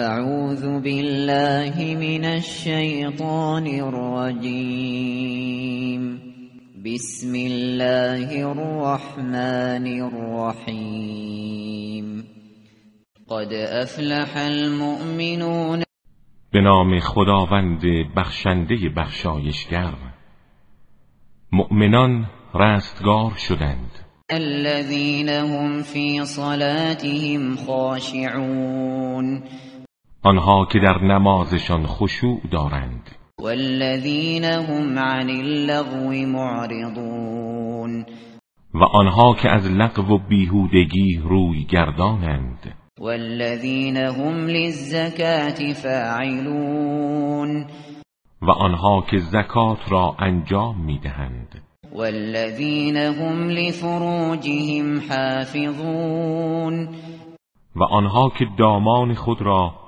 اعوذ بالله من الشیطان الرجیم بسم الله الرحمن الرحیم قد افلح المؤمنون. به نام خداوند بخشنده بخشایشگر مؤمنان رستگار شدند. الذين هم في صلاتهم خاشعون. آنها که در نمازشان خشوع دارند. والذین هم عن اللغو معرضون. و آنها که از لغو و بیهودگی روی گردانند. والذین هم للزکات فاعلون. و آنها که زکات را انجام می‌دهند. والذین هم لفروجهم حافظون. و آنها که دامان خود را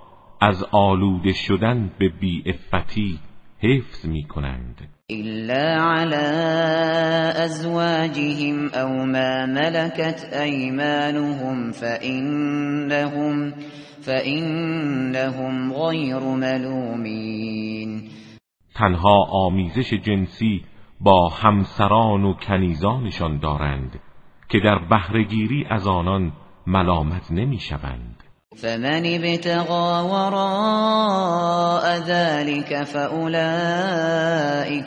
از آلوده شدن به بیعفتی حفظ می کنند إلا على أزواجهم أو ما ملكت أيمانهم فإنهم, فإنهم غير ملومين. تنها آمیزش جنسی با همسران و کنیزانشان دارند که در بهرهگیری از آنان ملامت نمی‌شوند. فمن ابتغى وراء ذلك فأولئك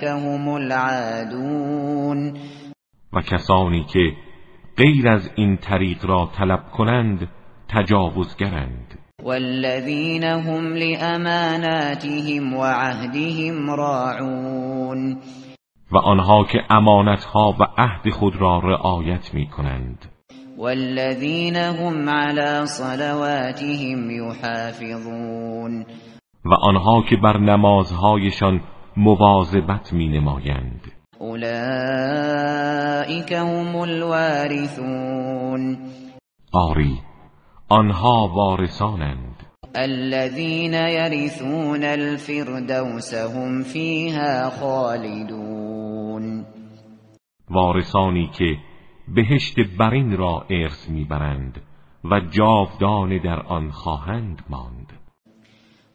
هم العادون. و کسانی که غیر از این طریق را طلب کنند تجاوزگرند. والذین هم لأماناتهم وعهدهم راعون. و آنها که امانتها و عهد خود را رعایت می کنند والذین هم على صلواتهم یحافظون. و آنها که بر نمازهایشان مواظبت می نمایند اولئک هم الوارثون. آری آنها وارثانند. الذين يرثون الفردوس هم فيها خالدون. وارثانی که بهشت برین را ارث می‌برند و جاودانه در آن خواهند ماند.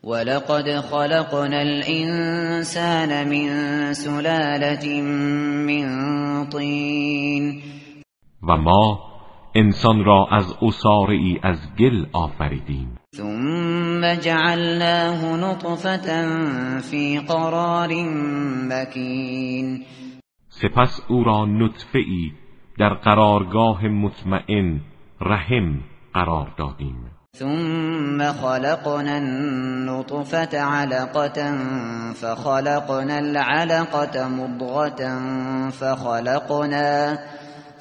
ولقد خلقنا الانسان من سلالة من طین. و ما انسان را از اصاره ای از گل آفریدیم. ثم جعلناه نطفة في قرار مكين. سپس او را نطفه ای در قرارگاه مطمئن رحم قرار دادیم. ثم خلقنا النطفة علقة فخلقنا العلقة مضغة فخلقنا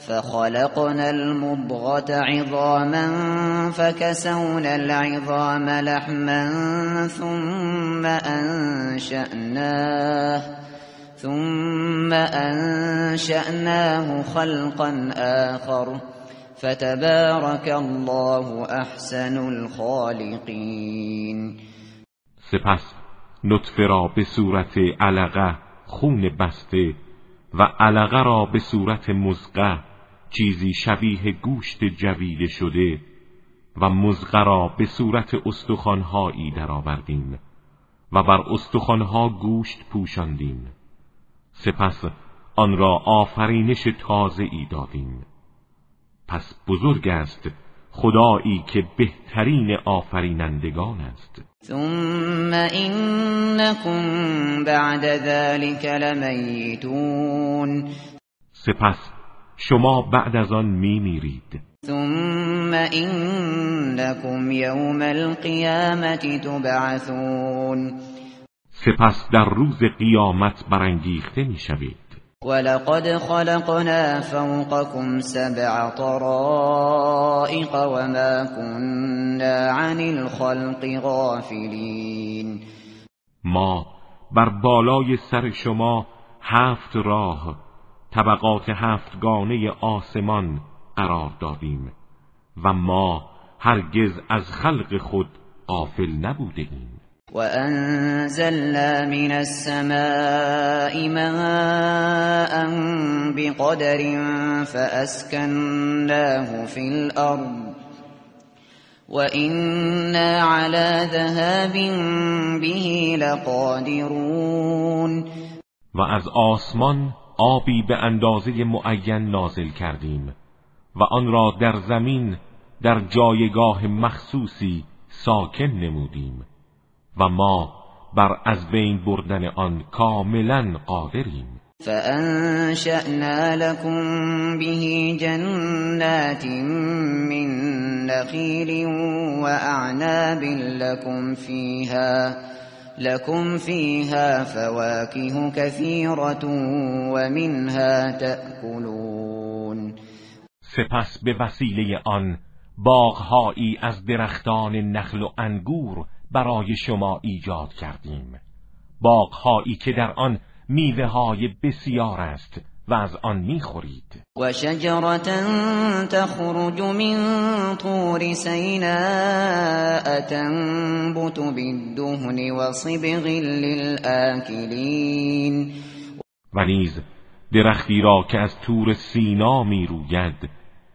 فخلقنا المضغة عظاما فكسونا العظام لحما ثم أنشأناه. ثم أنشأناه خلقا آخر. فتبارك الله أحسن الخالقين. سپس نطفه را به صورت علقه خون بسته و علقه را به صورت مزقه چیزی شبیه گوشت جویده شده و مزغه را به صورت استخوانهایی درآوردیم و بر استخوانها گوشت پوشاندیم. سپس آن را آفرینش تازه ای دادیم. پس بزرگ است خدایی که بهترین آفرینندگان است. ثم انکم بعد ذلك لمیتون. سپس شما بعد از آن میمیرید. ثم انکم یوم القیامت تبعثون. سپس در روز قیامت برانگیخته می‌شوید. ولقد خلقنا فوقكم سبع طرائق وما كنا عن الخلق غافلین ما بر بالای سر شما هفت راه طبقات هفتگانه آسمان قرار دادیم و ما هرگز از خلق خود غافل نبوده ایم وأنزلنا من السماء ماء بقدر فأسكناه في الأرض وإنا على ذهاب به لقادرون و از آسمان آبی به اندازه معین نازل کردیم و آن را در زمین در جایگاه مخصوصی ساکن نمودیم. و ما بر از بین بردن آن کاملا قادریم. فأنشأنا لكم به جنات من نخيل وأعناب لكم فيها لكم فيها فواكه كثيرة ومنها تأكلون. سپس به وسیله آن باغهایی از درختان نخل و انگور برای شما ایجاد کردیم. باغهایی که در آن میوه های بسیار است و از آن می‌خورید. و شجرت تخرج من طور سیناء تنبت بالدهن و صبغ للآکلین. و نیز درختی را که از تور سینا می روید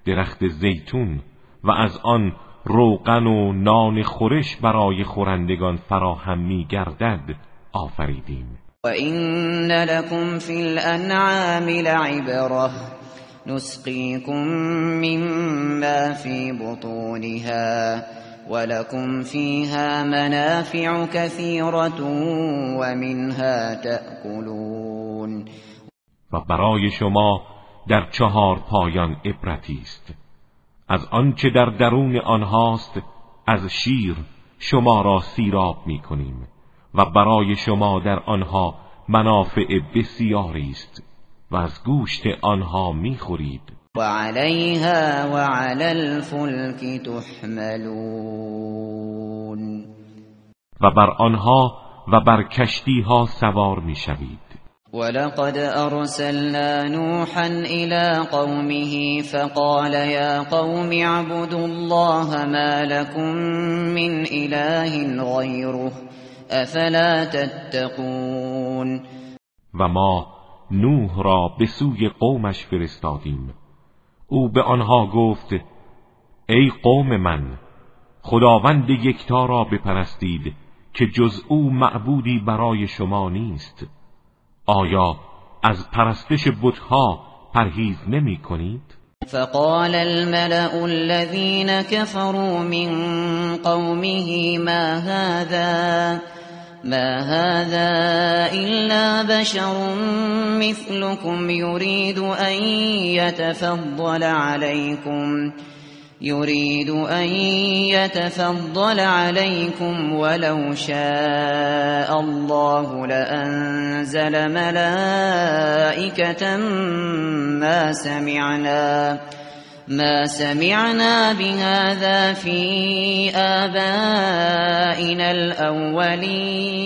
درخت زیتون و از آن روغن و نان خورش برای خورندگان فراهم می گردد. آفریدیم. و این لکم فی الانعام لعبره. نسقیکم مما فی بطونها ولكم فيها منافع كثيرة ومنها تأكلون و برای شما در چهار پایان عبرتی است. از آنچه در درون آنهاست از شیر شما را سیراب می کنیم و برای شما در آنها منافع بسیاری است و از گوشت آنها می‌خورید. و علیها و علی الفلک تحملون. و بر آنها و بر کشتی ها سوار می‌شوید. ولقد أرسلنا نوحا إلى قومه فقال يا قوم اعبدوا الله ما لكم من إله غيره افلا تتقون و ما نوح را به سوی قومش فرستادیم. او به آنها گفت ای قوم من خداوند یکتا را بپرستید که جز او معبودی برای شما نیست. آیا از پرستش بتها پرهیز نمی کنید؟ فقال الملأ الذين كفروا من قومه ما هذا ما هذا إلا بشر مثلكم يريد أن يتفضل عليكم يريد أن يتفضل عليكم ولو شاء الله لأنزل ملائكة ما سمعنا ما سمعنا بهذا في آبائنا الأولين.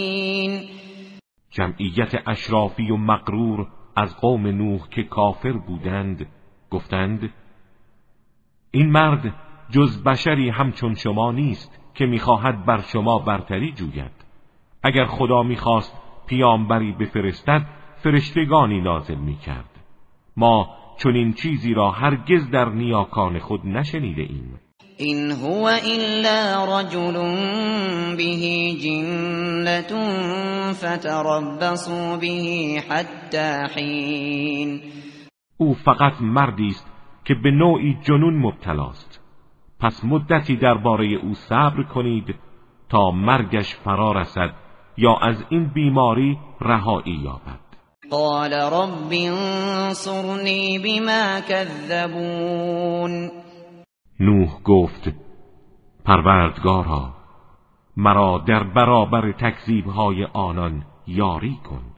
جمعیت اشرافی و مقرور از قوم نوح که کافر بودند گفتند این مرد جز بشری همچون شما نیست که می‌خواهد بر شما برتری جوید. اگر خدا می‌خواست پیامبری بفرستد فرشتگانی نازل می‌کرد. ما چون این چیزی را هرگز در نیاکان خود نشنیده ایم. این هو الا رجل به جنت فتربصوا به حتی حین. او فقط مردی است که به نوعی جنون مبتلاست. پس مدتی درباره او صبر کنید تا مرگش فرا رسد یا از این بیماری رهایی یابد. قال رب انصرنی بما کذبون. نوح گفت پروردگارا مرا در برابر تکذیبهای آنان یاری کن.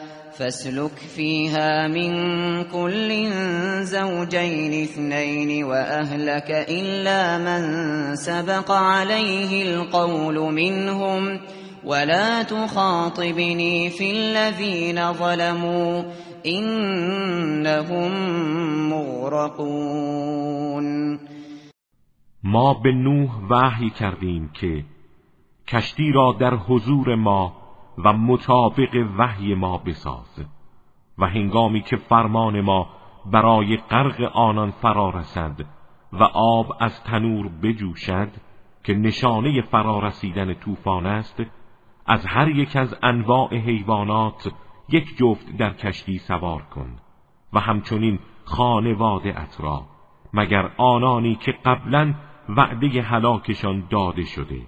فاسلك فيها من كل زوجين اثنين وأهلك إلا من سبق عليه القول منهم ولا تخاطبني في الذين ظلموا إنهم مغرقون. ما به نوح وحی کردیم که کشتی را در حضور ما و مطابق وحی ما بساز و هنگامی که فرمان ما برای غرق آنان فرا رسد و آب از تنور بجوشد که نشانه فرارسیدن طوفان است از هر یک از انواع حیوانات یک جفت در کشتی سوار کن و همچنین خانواده را مگر آنانی که قبلا وعده هلاکشان داده شده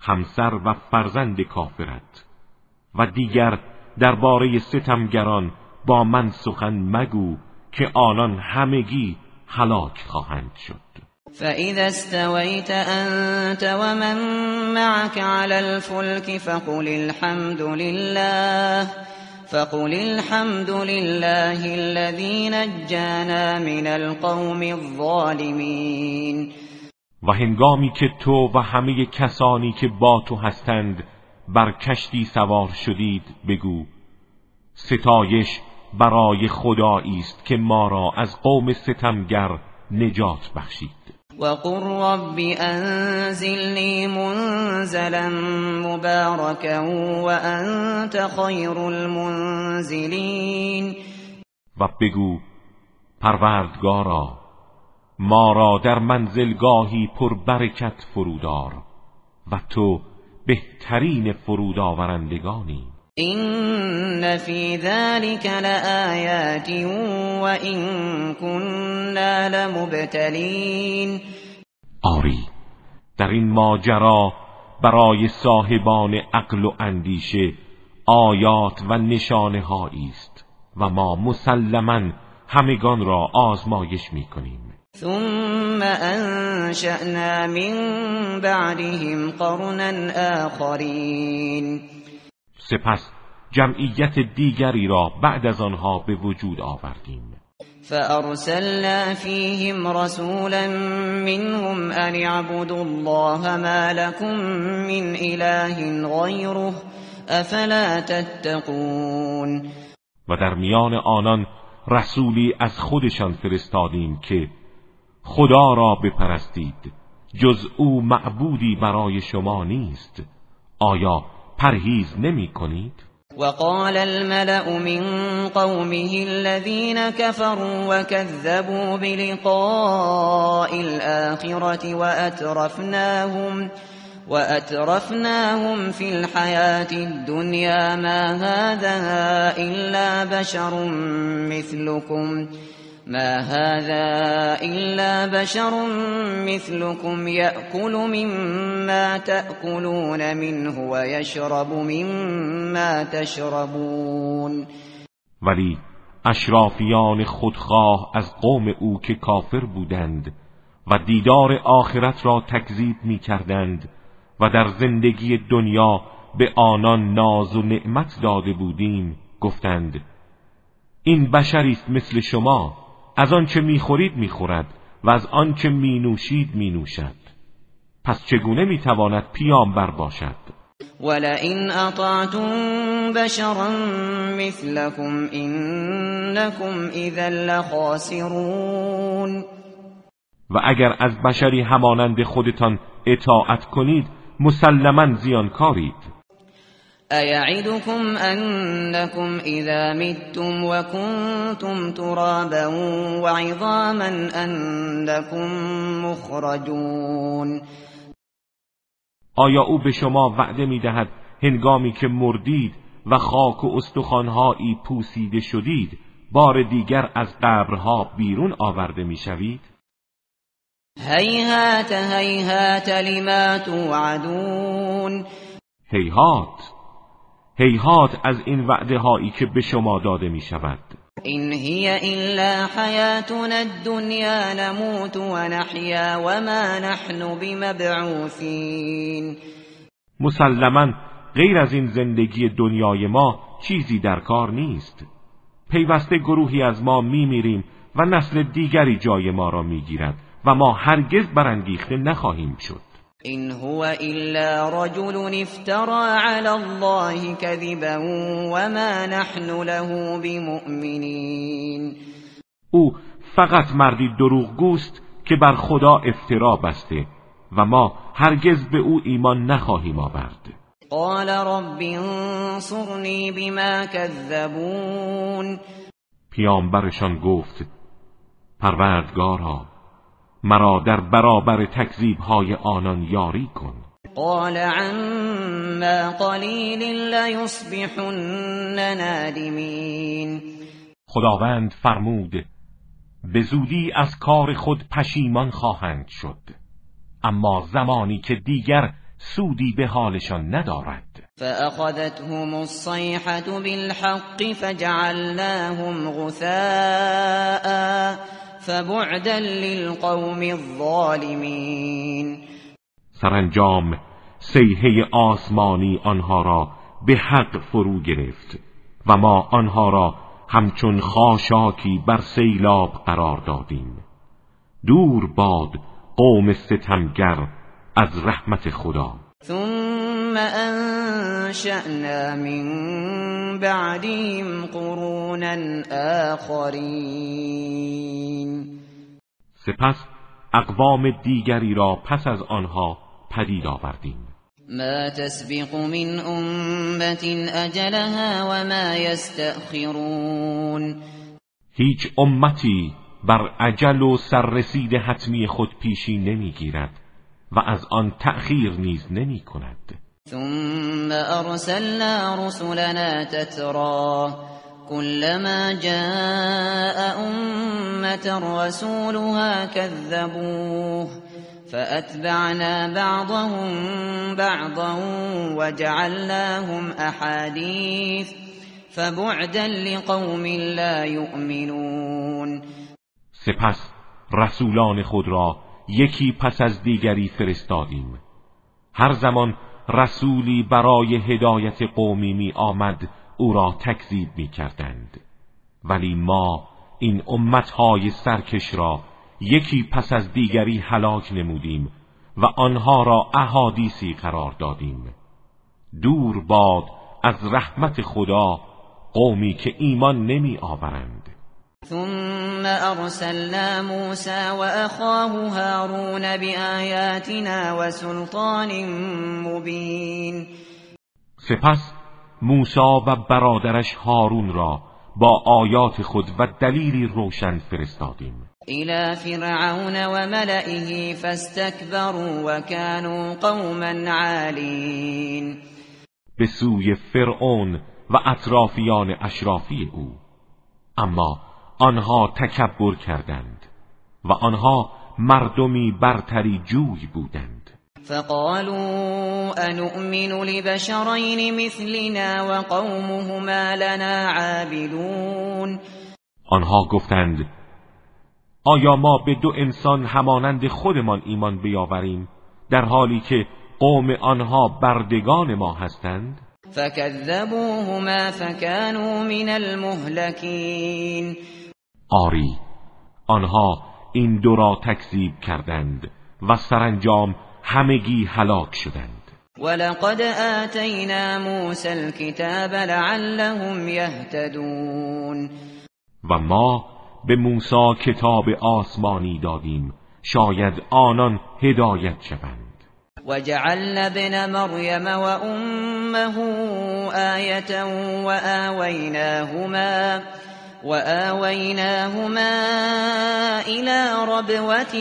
همسر و فرزند کافرت. و دیگر درباره ستمگران با من سخن مگو که آنان همگی هلاک خواهند شد. فإذا استويت أنت ومن معك على الفلك فقل الحمد لله فقل الحمد لله الذي نجانا من القوم الظالمين. و هنگامی که تو و همه کسانی که با تو هستند بر کشتی سوار شدید بگو. ستایش برای خدایی است که ما را از قوم ستمگر نجات بخشید. وقل رب انزلنی منزلا مبارکا وانت خیر المنزلین. و بگو پروردگارا ما را در منزلگاهی پر برکت فرودار و تو بهترین فرود آورندگانی این فی ذلك لآیات و این كنا لمبتلین آری در این ماجرا برای صاحبان عقل و اندیشه آیات و نشانه است و ما مسلما همگان را آزمایش می کنیم ثم انشأنا من بعدهم قرنا آخرین سپس جمعیت دیگری را بعد از آنها به وجود آوردیم. فأرسلنا فيهم رسولا منهم أن اعبدوا الله ما لكم من إله غيره افلا تتقون. و در میان آنان رسولی از خودشان فرستادیم که خدا را بپرستید. جز او معبودی برای شما نیست. آیا پرهیز نمی کنید؟ وقال الملأ من قومه الذين كفروا وكذبوا بلقاء الآخرة وأترفناهم وأترفناهم في الحياة الدنيا. ما هذا إلا بشر مثلكم. ما هذا إلا بشر مثلكم يأكل مما تأكلون منه ويشرب مما تشربون. ولی اشرافیان خودخواه از قوم او که کافر بودند و دیدار آخرت را تکذیب می کردند و در زندگی دنیا به آنان ناز و نعمت داده بودیم گفتند این بشری است مثل شما. از آنچه می‌خورید می‌خورد و از آنچه مینوشید مینوشد. پس چگونه می‌تواند پیامبر باشد؟ ولئن اطعتم بشرا مثلكم انكم اذا لخاسرون. و اگر از بشری همانند خودتان اطاعت کنید مسلما زیانکارید أيعدكم أنكم إذا متم وكنتم ترابا وعظاما أنكم مخرجون. آیا او به شما وعده می دهد هنگامی که مردید و خاک و استخوانهایی پوسیده شدید بار دیگر از قبرها بیرون آورده می شوید؟ هیهات هیهات لما توعدون. هیهات! هیهات از این وعده هایی که به شما داده می شود این هی الا حیاتنا الدنیا نموت و نحیا و ما نحن بمبعوثین مسلما غیر از این زندگی دنیای ما چیزی در کار نیست. پیوسته گروهی از ما میمیریم و نسل دیگری جای ما را می‌گیرد و ما هرگز برانگیخته نخواهیم شد. إن هو إلا رجل افترى على الله كذبا وما نحن له بمؤمنين. او فقط مردی دروغگوست که بر خدا افترا بسته و ما هرگز به او ایمان نخواهیم آورد. قال رب انصرنی بما کذبون. پیامبرشان گفت پروردگارا مرا در برابر تکذیب های آنان یاری کن. قال عما قلیل لیصبحن نادمین. خداوند فرمود به زودی از کار خود پشیمان خواهند شد اما زمانی که دیگر سودی به حالشان ندارد. فأخذتهم الصيحة بالحق فجعلناهم غثاء. فبعدا للقوم الظالمین سرانجام سیحه آسمانی آنها را به حق فرو گرفت و ما آنها را همچون خاشاکی بر سیلاب قرار دادیم. دور باد قوم ستمگر از رحمت خدا. ثم انشأنا من بعدهم قرونا آخرین سپس اقوام دیگری را پس از آنها پدید آوردیم. ما تسبق من امت اجلها وما یستأخرون هیچ امتی بر عجل و سررسید حتمی خود پیشی نمی‌گیرد و از آن تأخیر نیز نمی کند ثم أرسلنا رسلنا تترا كلما جاء أمة رسولها كذبوه فأتبعنا بعضهم بعضا وجعلناهم أحاديث فبعدا لقوم لا يؤمنون. سپس رسولان خود را یکی پس از دیگری فرستادیم. هر زمان رسولی برای هدایت قومی می آمد او را تکذیب می کردند. ولی ما این امتهای سرکش را یکی پس از دیگری هلاک نمودیم و آنها را احادیثی قرار دادیم. دور باد از رحمت خدا قومی که ایمان نمی آورند. ثم ارسلنا موسى واخاه هارون بآياتنا وسلطان مبين سپس موسی و برادرش هارون را با آیات خود و دلیلی روشن فرستادیم. الى فرعون وملئه فاستكبروا وكانوا قوما عالین به سوی فرعون و اطرافیان اشرافی او. اما آنها تکبر کردند و آنها مردمی برتری جوی بودند. فقالوا انؤمن لبشرين مثلنا وقومهما لنا عابدون. آنها گفتند آیا ما به دو انسان همانند خودمان ایمان بیاوریم در حالی که قوم آنها بردگان ما هستند؟ فكذبوهما فكانوا من المهلكين. آری. آنها این دو را تکذیب کردند و سرانجام همگی هلاک شدند. ولقد آتینا موسى الكتاب لعلهم يهتدون و ما به موسی کتاب آسمانی دادیم. شاید آنان هدایت شوند. وجعلنا ابن مريم وأمه آية وآويناهما وآويناهما إلى ربوة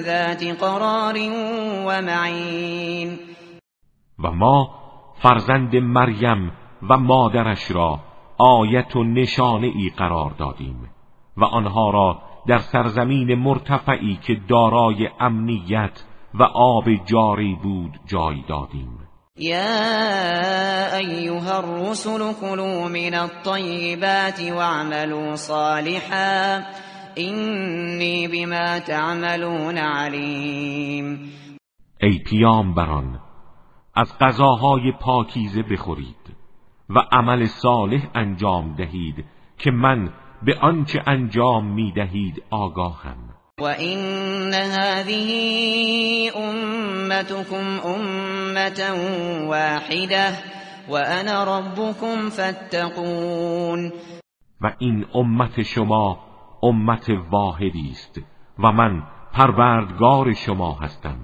ذات قرار ومعين. و ما فرزند مریم و مادرش را آیت و نشانه ای قرار دادیم و آنها را در سرزمین مرتفعی که دارای امنیت و آب جاری بود جای دادیم. يا أيها الرسل كلوا من الطيبات واعملوا صالحا إني بما تعملون عليم. ای پیامبران از غذاهای پاکیزه بخورید و عمل صالح انجام دهید که من به آنچه انجام می دهید آگاهم. وَإِنَّ هَذِهِ أُمَّتُكُمْ أُمَّةً وَاحِدَةً وَأَنَا رَبُّكُمْ فَاتَّقُونِ و این امت شما امت واحدی است و من پروردگار شما هستم.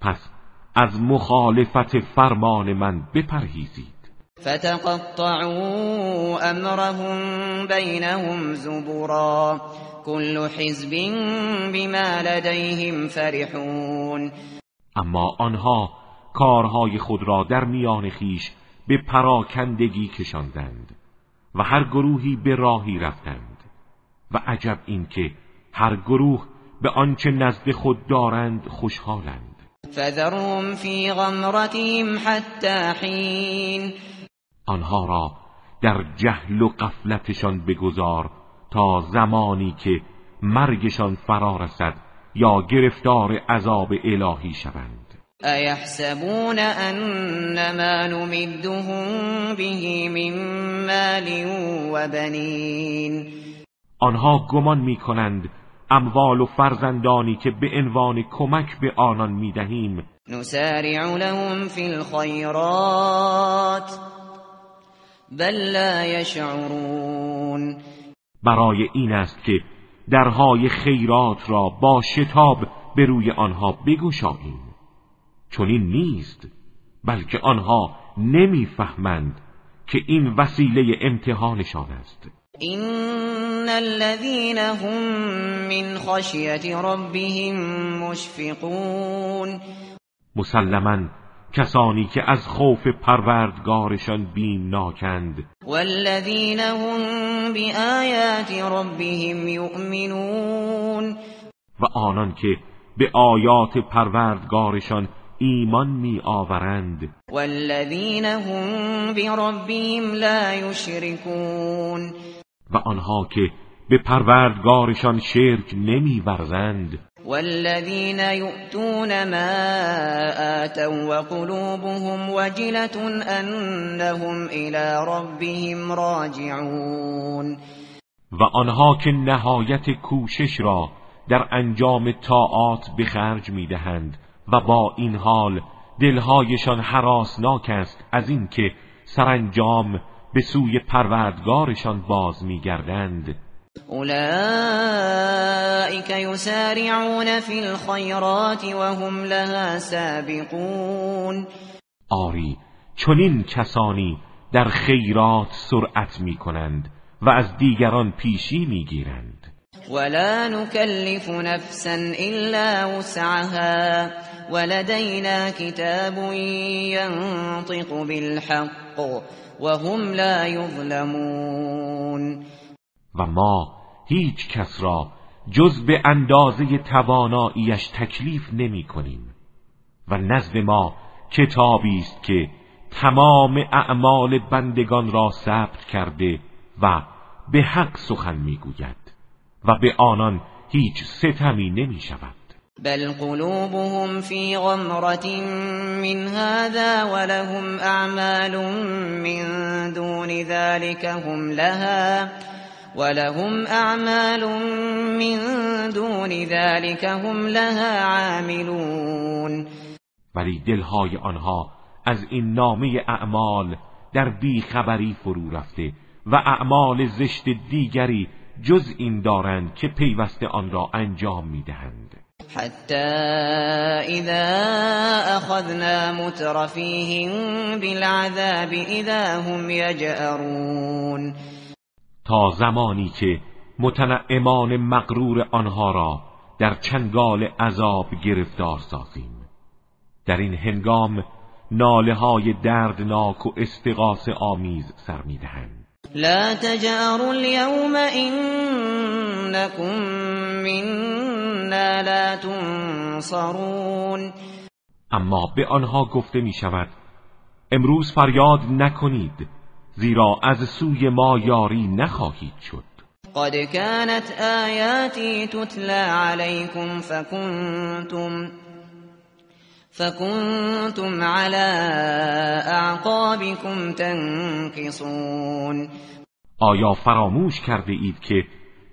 پس از مخالفت فرمان من بپرهیزید. فتقطعوا امرهم بینهم زبرا. كل حزب بما لديهم فرحون. اما آنها کارهای خود را در میان خیش به پراکندگی کشاندند و هر گروهی به راهی رفتند و عجب اینکه هر گروه به آنچه نزد خود دارند خوشحالند. فذرهم فی غمرتهم حتی حین آنها را در جهل و قفلتشان بگذار تا زمانی که مرگشان فرا رسد یا گرفتار عذاب الهی شوند. ایحسبون انما نمدهم به من مال و بنین آنها گمان می کنند اموال و فرزندانی که به عنوان کمک به آنان می دهیم نسارع لهم فی الخیرات بل لا یشعرون. برای این است که درهای خیرات را با شتاب به روی آنها بگشاییم. چنین نیست بلکه آنها نمی‌فهمند که این وسیله امتحانشان است. این الذين هم من خشیت ربهم مشفقون مسلما کسانی که از خوف پروردگارشان بیمناکند والذین هم بآیات ربهم یؤمنون و آنان که به آیات پروردگارشان ایمان می آورند. والذین هم بربهم لا یشرکون و آنها که به پروردگارشان شرک نمی ورزند والذین یؤتون ما آتوا وقلوبهم وجلة انهم الى ربهم راجعون. و آنها که نهایت کوشش را در انجام طاعات به خرج می‌دهند و با این حال دلهایشان حراسناک است از اینکه سرانجام به سوی پروردگارشان باز میگردند. اولئک یسارعون فی الخیرات وهم لها سابقون. آری چنین کسانی در خیرات سرعت می کنند و از دیگران پیشی می گیرند ولا نكلف نفسا الا وسعها ولدينا كتاب ينطق بالحق وهم لا يظلمون. و ما هیچ کس را جز به اندازه تواناییش تکلیف نمی کنیم و نزد ما کتابی است که تمام اعمال بندگان را ثبت کرده و به حق سخن می‌گوید و به آنان هیچ ستمی نمی شود بل قلوبهم في غمرة من هذا ولهم اعمال من دون ذلك هم لها ولهم اعمال من دون ذلك هم لها عاملون. ولی دلهای آنها از این نامه اعمال در بیخبری فرو رفته و اعمال زشت دیگری جز این دارند که پیوسته آن را انجام می‌دهند. حتى اذا اخذنا مترفیهم بالعذاب اذا هم یجأرون تا زمانی که متنعمان مغرور آنها را در چنگال عذاب گرفتار سازیم. در این هنگام ناله های دردناک و استقاس آمیز سر می‌دهند. لا تجاروا اليوم انكم منا لا تنصرون. اما به آنها گفته می شود امروز فریاد نکنید زیرا از سوی ما یاری نخواهید شد. قد كانت آیاتی تتلى عليكم فكنتم فكنتم على اعقابكم تنكصون. آیا فراموش کرده اید که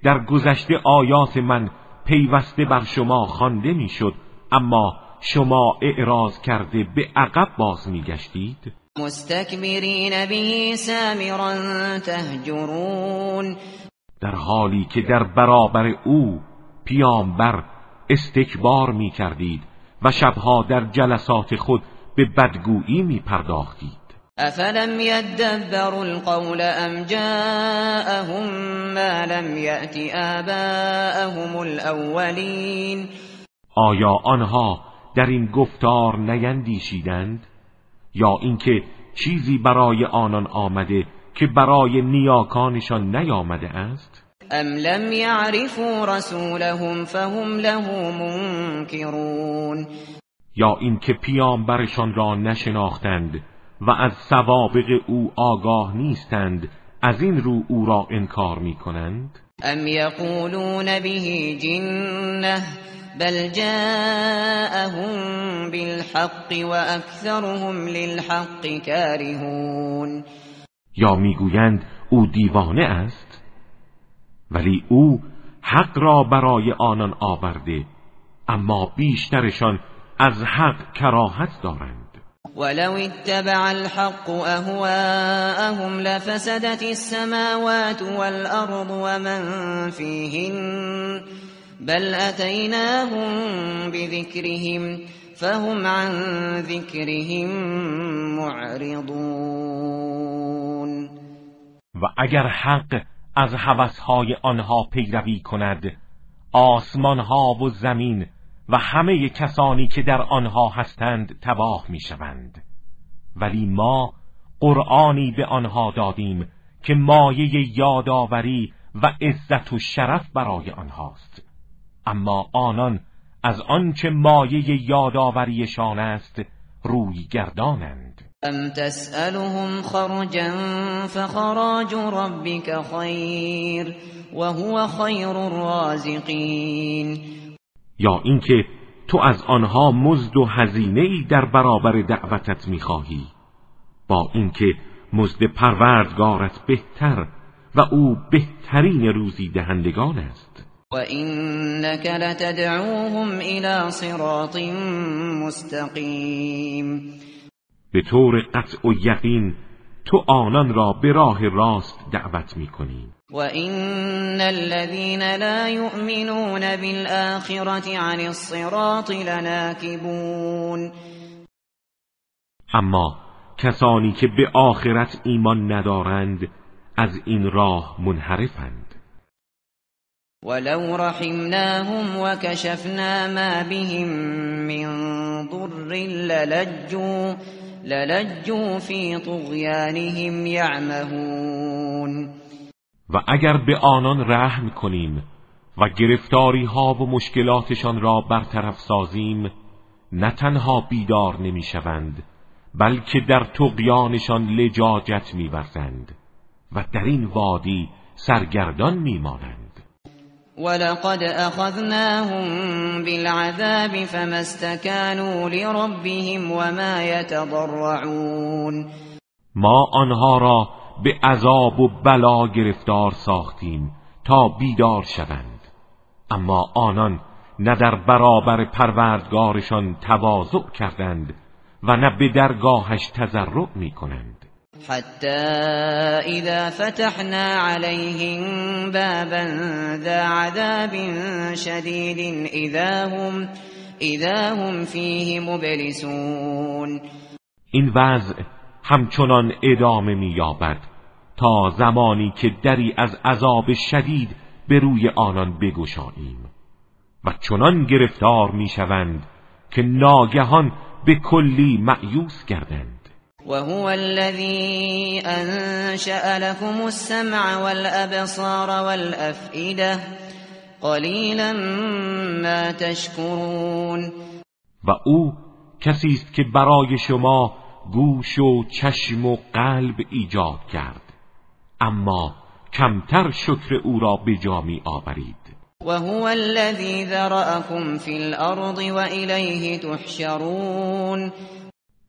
در گذشته آیات من پیوسته بر شما خوانده می‌شد اما شما اعراض کرده به عقب باز میگشتید؟ مستكبرین به سامرا تهجرون. در حالی که در برابر او پیامبر استکبار می کردید و شبها در جلسات خود به بدگویی می پرداختید افلم القول ام جاءهم ما لم يأت آباءهم الاولین؟ آیا آنها در این گفتار نیندیشیدند؟ یا اینکه چیزی برای آنان آمده که برای نیاکانشان نیامده است؟ ام لم يعرفوا رسولهم فهم له منکرون یا اینکه پیامبرشان را نشناختند و از سوابق او آگاه نیستند از این رو او را انکار می کنند ام یقولون به جنه بل جاءهم بالحق و اکثرهم للحق کارهون یا می‌گویند او دیوانه است؟ ولی او حق را برای آنان آورده اما بیشترشان از حق کراهت دارند. ولو اتبع الحق اهواءهم لفسدت السماوات والارض ومن فيهن بل اتيناهم بذكرهم فهم عن ذكرهم معرضون. و اگر حق از هوسهای آنها پیروی کند. آسمانها و زمین و همه کسانی که در آنها هستند تباه می شوند ولی ما قرآنی به آنها دادیم که مایه یادآوری و عزت و شرف برای آنهاست. اما آنان از آنچه مایه یادآوریشان است روی گردانند ام تسألهم خرجا فخراج ربك خیر وهو خیر الرازقین یا اینکه تو از آنها مزد و هزینه ای در برابر دعوتت می‌خواهی. با اینکه مزد پروردگارت بهتر و او بهترین روزی دهندگان است. و اینک لتدعوهم الى صراط مستقیم به طور قطع و یقین تو آنان را به راه راست دعوت می‌کنی وَإِنَّ الَّذِينَ لَا يُؤْمِنُونَ بِالْآخِرَةِ عَنِ الصِّرَاطِ لَنَاكِبُونَ. اما کسانی که به آخرت ایمان ندارند از این راه منحرفند. ولو رحمناهم وكشفنا ما بهم من ضر للجوا للجوا في طغيانهم يعمهون. و اگر به آنان رحم کنیم و گرفتاری ها و مشکلاتشان را برطرف سازیم نه تنها بیدار نمی‌شوند بلکه در تقیانشان لجاجت میورزند و در این وادی سرگردان میمانند. ولقد اخذناهم بالعذاب فما استكانوا لربهم وما يتضرعون ما آنها را به عذاب و بلا گرفتار ساختیم تا بیدار شوند. اما آنان نه در برابر پروردگارشان تواضع کردند و نه به درگاهش تضرع می کنند حتی اذا فتحنا عليهم بابا ذا عذاب شدید اذا هم, اذا هم فیه مبلسون. این وضع همچنان ادامه مییابد تا زمانی که دری از عذاب شدید به روی آنان بگشاییم و چنان گرفتار می‌شوند که ناگهان به کلی معیوس گردند. وهو الذي انشأ لكم السمع والابصار والافئده قلیلا ما تشکرون و او کسی است که برای شما گوش و چشم و قلب ایجاد کرد. اما کمتر شکر او را به جا می آورید. و هو الذی ذرأکم فی الارض و الیه تحشرون.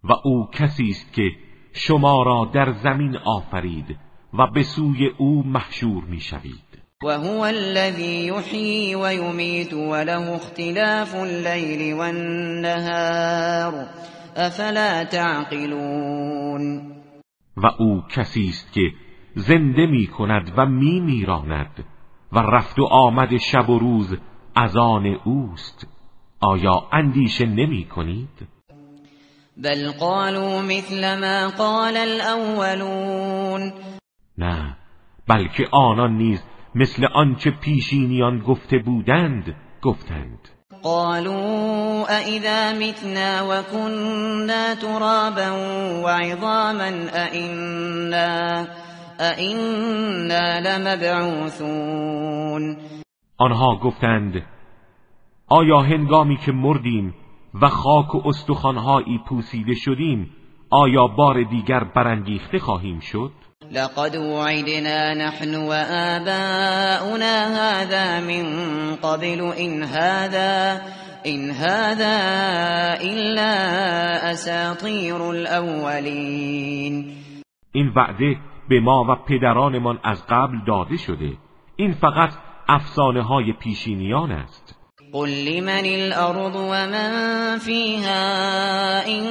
و او کسی است که شما را در زمین آفرید و به سوی او محشور می شوید و هو الذی یحیی و یمیت و له اختلاف اللیل والنهار. افلا تعقلون؟ و او کسی است که زنده می کند و می میراند و رفت و آمد شب و روز از آن اوست. آیا اندیشه نمی کنید؟ بل قالوا مثل ما قال الاولون نه بلکه آنان نیز مثل آنچه پیشینیان گفته بودند گفتند. قالوا أئذا متنا وكنا ترابا وعظاما أئنا أئنا لمبعوثون. آنها گفتند آیا هنگامی که مردیم و خاک و استخوانهایی پوسیده شدیم آیا بار دیگر برانگیخته خواهیم شد؟ لقد وعدنا نحن وآباؤنا هذا من قبل إن هذا إن هذا إلا أساطير الأولين این وعده به ما و پدرانمان از قبل داده شده. این فقط افسانه های پیشینیان است. قل لمن الأرض ومن فيها إن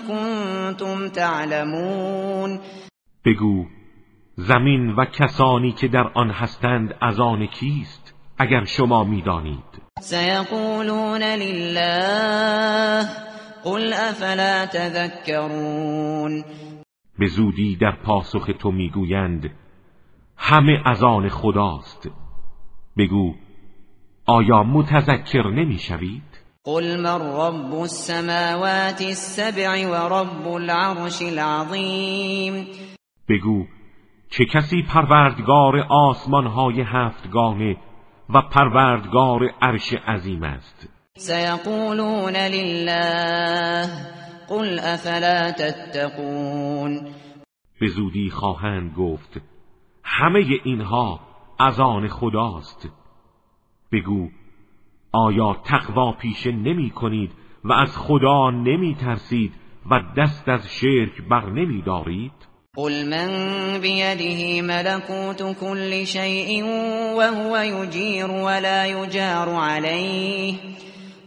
كنتم تعلمون بگو زمین و کسانی که در آن هستند از آن کیست؟ اگر شما می‌دانید. سیقولون لله قل افلا تذکرون به زودی در پاسخ تو می‌گویند همه از آن خداست. بگو آیا متذکر نمی‌شوید؟ قل من رب السماوات السبع و رب العرش العظیم. بگو چه کسی پروردگار آسمانهای هفتگانه و پروردگار عرش عظیم است؟ سیقولون لله. قل افلا تتقون. به زودی خواهند گفت همه اینها از آن خداست. بگو آیا تقوا پیشه نمی کنید و از خدا نمی ترسید و دست از شرک بر نمی دارید؟ قل من بيده ملكوت كل شيء وهو يجير ولا يجار عليه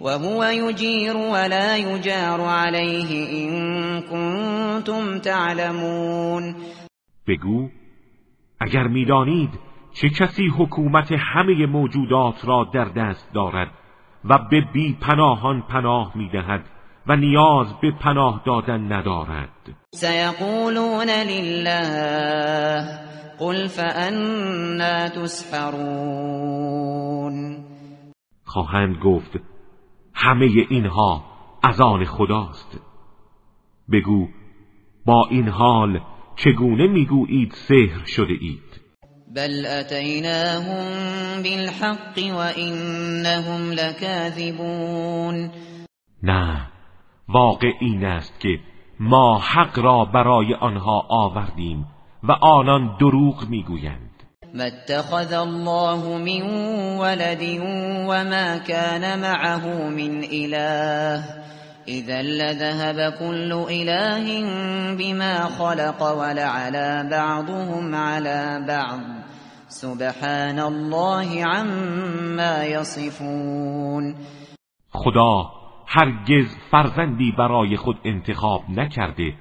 وهو يجير ولا يجار عليه إن كنتم تعلمون. بگو اگر می‌دانید چه کسی حکومت همه موجودات را در دست دارد و به بی پناهان پناه می‌دهد و نیاز به پناه دادن ندارد؟ سیقولون لله قل فانا تسحرون. خواهند گفت همه اینها از آن خداست. بگو با این حال چگونه می‌گویید سحر شده اید؟ بل اتیناهم بالحق و انهم لکاذبون نه واقع این است که ما حق را برای آنها آوردیم و آنان دروغ میگویند. ما اتخذ الله من ولد وما كان معه من إله. إذا لذهب كل إله بما خلق ولعلى بعضهم على بعض. سبحان الله عما يصفون خدا هرگز فرزندی برای خود انتخاب نکرده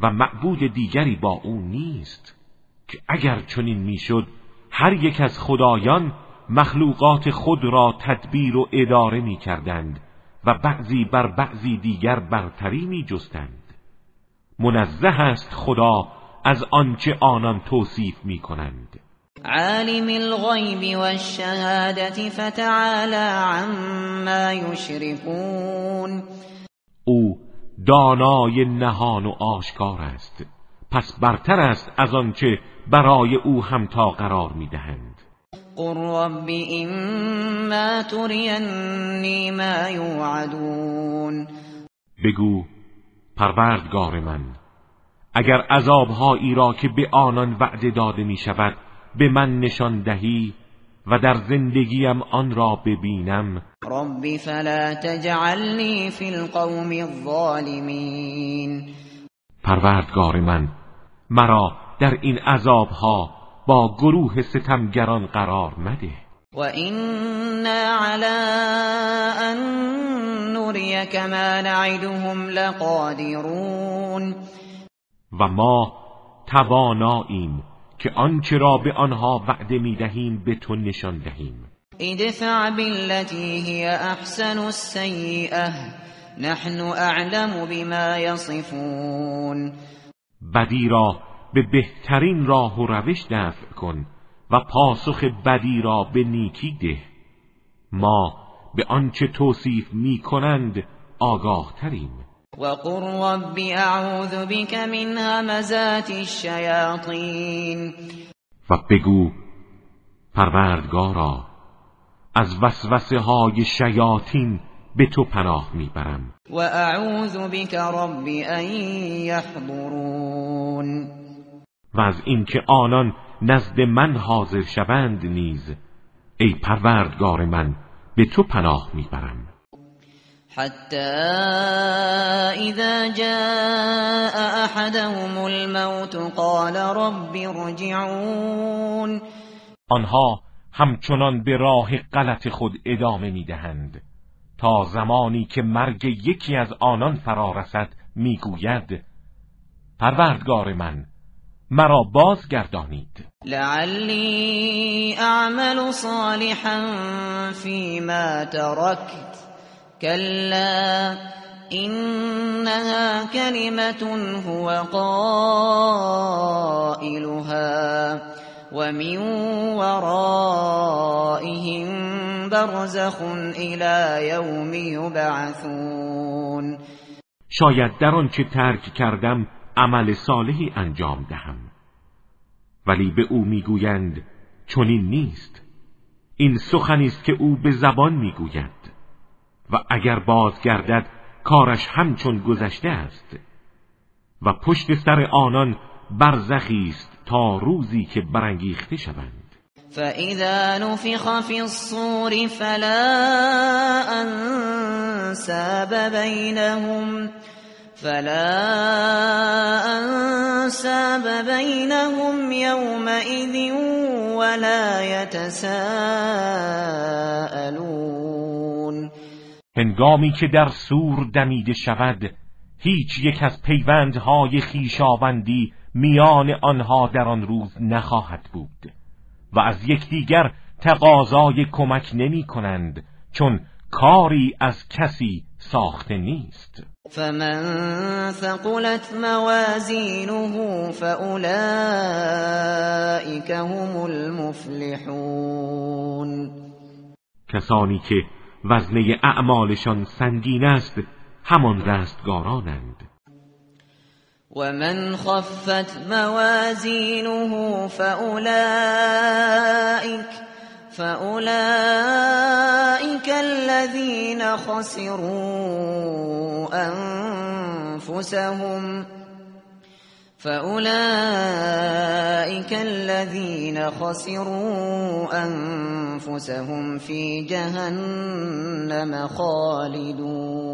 و معبود دیگری با او نیست که اگر چنین می‌شد هر یک از خدایان مخلوقات خود را تدبیر و اداره می کردند و بعضی بر بعضی دیگر برتری می جستند منزه است خدا از آنچه آنان توصیف می کنند عالم الغیب والشهادت فتعالى عما یشركون او دانای نهان و آشکار است. پس برتر است از آنچه برای او همتا قرار می‌دهند. قل رب اما ترینی ما یوعدون بگو پروردگار من اگر عذابهایی را که به آنان وعده داده می شود به من نشان دهی و در زندگیم آن را ببینم. رب فلا تجعلنی فی القوم الظالمین. پروردگار من مرا در این عذابها با گروه ستمگران قرار مده. و اینا علی ان نریک ما نعدهم لقادرون. و ما تواناییم که آنچه را به آنها وعده می‌دهیم به تو نشان دهیم. ادفع بالتي هي احسن السیئه نحن اعلم بما یصفون بدی را به بهترین راه و روش دفع کن و پاسخ بدی را به نیکی ده. ما به آنچه توصیف می کنند آگاه تریم وقل رب اعوذ بك من همزات الشیاطین و بگو پروردگارا از وسوسه های شیاطین به تو پناه می‌برم. و اعوذ بك رب ان یحضرون و از اینکه آنان نزد من حاضر شوند نیز ای پروردگار من به تو پناه می‌برم. حتى اذا جاء احدهم الموت قال رب ارجعون. آنها همچنان به راه غلط خود ادامه می‌دهند. تا زمانی که مرگ یکی از آنان فرا رسد می‌گوید پروردگار من مرا بازگردانید. لعلی اعمل صالحا فيما تركت كلا انها كلمه هو قائلها ومن ورائهم برزخ الى يوم يبعثون. شاید در آنچه ترک کردم عمل صالحی انجام دهم. ولی به او می‌گویند چنین نیست. این سخنی است که او به زبان می‌گوید. و اگر بازگردد کارش همچون گذشته است. و پشت سر آنان برزخی است تا روزی که برانگیخته شوند. فَإِذَا نُفِخَ فِي الصُّورِ فَلَا أَنْسَابَ بَيْنَهُمْ فلا انساب بینهم یومئذ ولا یتساءلون هنگامی که در سور دمیده شود هیچ یک از پیوندهای خیشاوندی میان آنها در آن روز نخواهد بود و از یکدیگر تقاضای کمک نمی کنند چون کاری از کسی ساخته نیست. فمن ثقلت موازینه فاولئک هم المفلحون. کسانی که وزنه اعمالشان سنگین است همان رستگارانند. و من خفت موازینه فاولئک فأولئك الذين خسروا أنفسهم فأولئك الذين خسروا أنفسهم في جهنم خالدون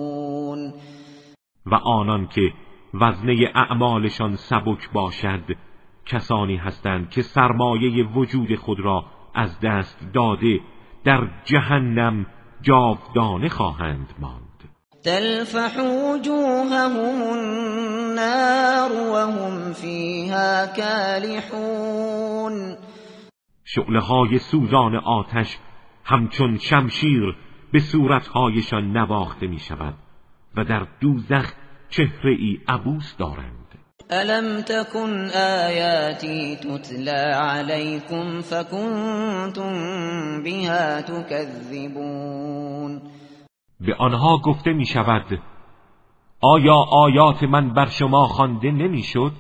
و آنان که وزنه اعمالشان سبک باشد کسانی هستند که سرمایه وجود خود را از دست داده در جهنم جاودانه خواهند ماند. تلفح وجوههم النار وهم فيها كالحون. شعله های سوزان آتش همچون شمشیر به صورتهایشان نواخته می شود و در دوزخ چهره ای عبوس دارند. ألم تكن آياتي تتلى عليكم فكنتم بها تكذبون؟ به آنها گفته می شود آیا آیات من بر شما خوانده نمی‌شد؟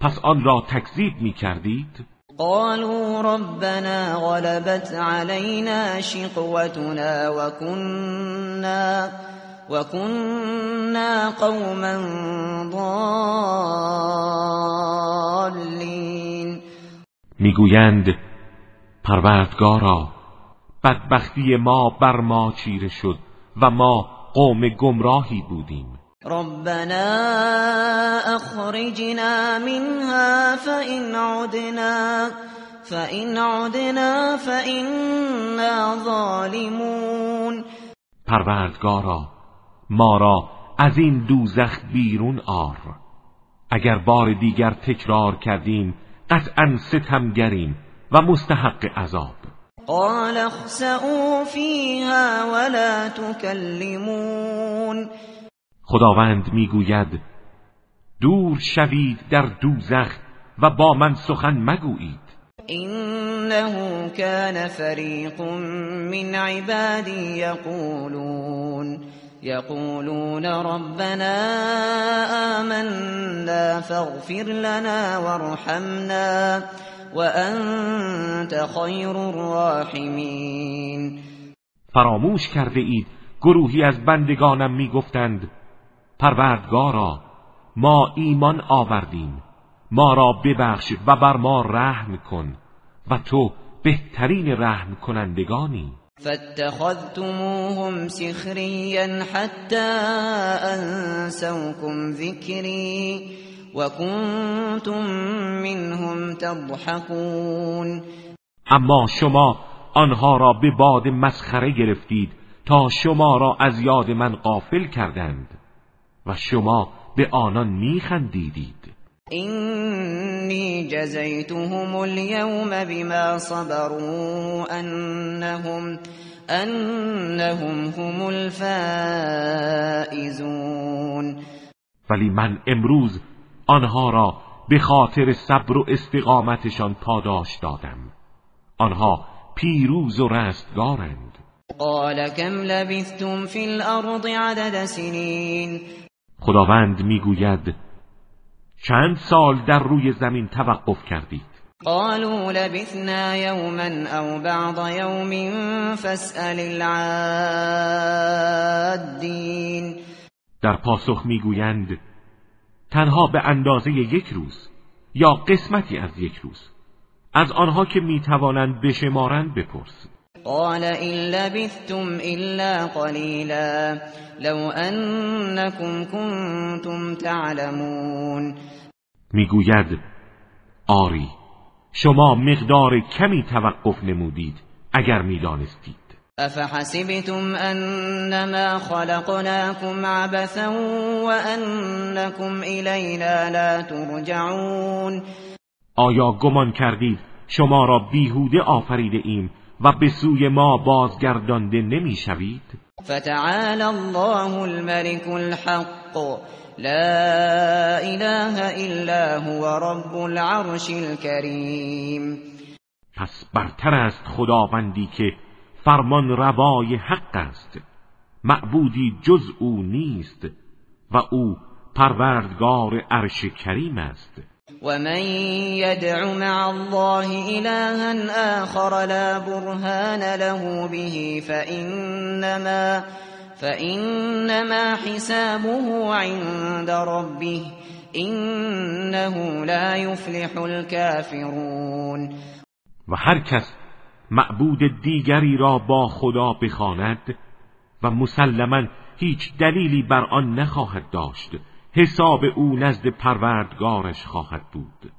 پس آن را تکذیب می کردید قالوا ربنا غلبت علينا شقوتنا وكنا وكنا قوما ضالین می‌گویند پروردگارا بدبختی ما بر ما چیره شد. و ما قوم گمراهی بودیم. ربنا اخرجنا منها فإن عدنا فإن عدنا فإنا ظالمون. پروردگارا ما را از این دوزخ بیرون آر. اگر بار دیگر تکرار کردیم قطعا ستمگریم و مستحق عذاب. قال اخسئوا فيها ولا تكلمون. خداوند می‌گوید دور شوید در دوزخ و با من سخن مگویید. انه كان فريق من عبادي يقولون يقولون ربنا آمنا فاغفر لنا وارحمنا. وانت خیر الراحمین فراموش کرده اید گروهی از بندگانم می‌گفتند پروردگارا ما ایمان آوردیم ما را ببخش و بر ما رحم کن و تو بهترین رحم کنندگانی فاتخذتموهم سخريا حتى انسوكم ذكري وكنتم منهم تضحكون اما شما آنها را به باد مسخره گرفتید تا شما را از یاد من غافل کردند و شما به آنان میخندیدید. اینی جزیتهم اليوم بما صبروا انهم انهم هم الفائزون ولی من امروز آنها را به خاطر صبر و استقامتشان پاداش دادم. آنها پیروز و رستگارند. قال کم لبثتم فی الارض عدد سنین خداوند می‌گوید چند سال در روی زمین توقف کردید؟ قالوا لبثنا يوما او بعض يوم فاسأل العادین در پاسخ می‌گویند تنها به اندازه یک روز یا قسمتی از یک روز از آنها که می‌توانند بشمارند بپرس قال إن لبثتم إلا قليلا لو أنكم كنتم تعلمون. می‌گوید آری شما مقدار کمی توقف نمودید اگر می‌دانستید. افحسبتم انما خلقناكم عبثا وانكم الینا لا ترجعون؟ آیا گمان کردید شما را بیهوده آفریده ایم و به سوی ما بازگردانده نمی‌شوید؟ فتعالى الله الملك الحق. لا اله الا هو رب العرش الكریم پس برتر است خداوندی که فرمان روای حق است. معبودی جز او نیست و او پروردگار عرش کریم است. ومن يدع مع الله إلها آخر لا برهان له به فإنما, فإنما حسابه عند ربه إنه لا يفلح الكافرون. و هر کس معبود دیگری را با خدا بخواند و مسلما هیچ دلیلی بر آن نخواهد داشت. حساب او نزد پروردگارش خواهد بود.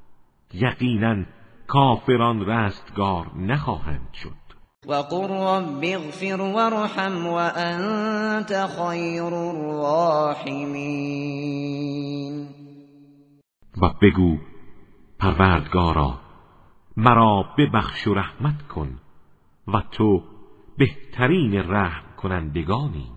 یقینا کافران رستگار نخواهند شد. و قر رب اغفر وارحم و انت خیر الراحمین. و بگو پروردگارا مرا ببخش و رحمت کن. و تو بهترین رحم کنندگانی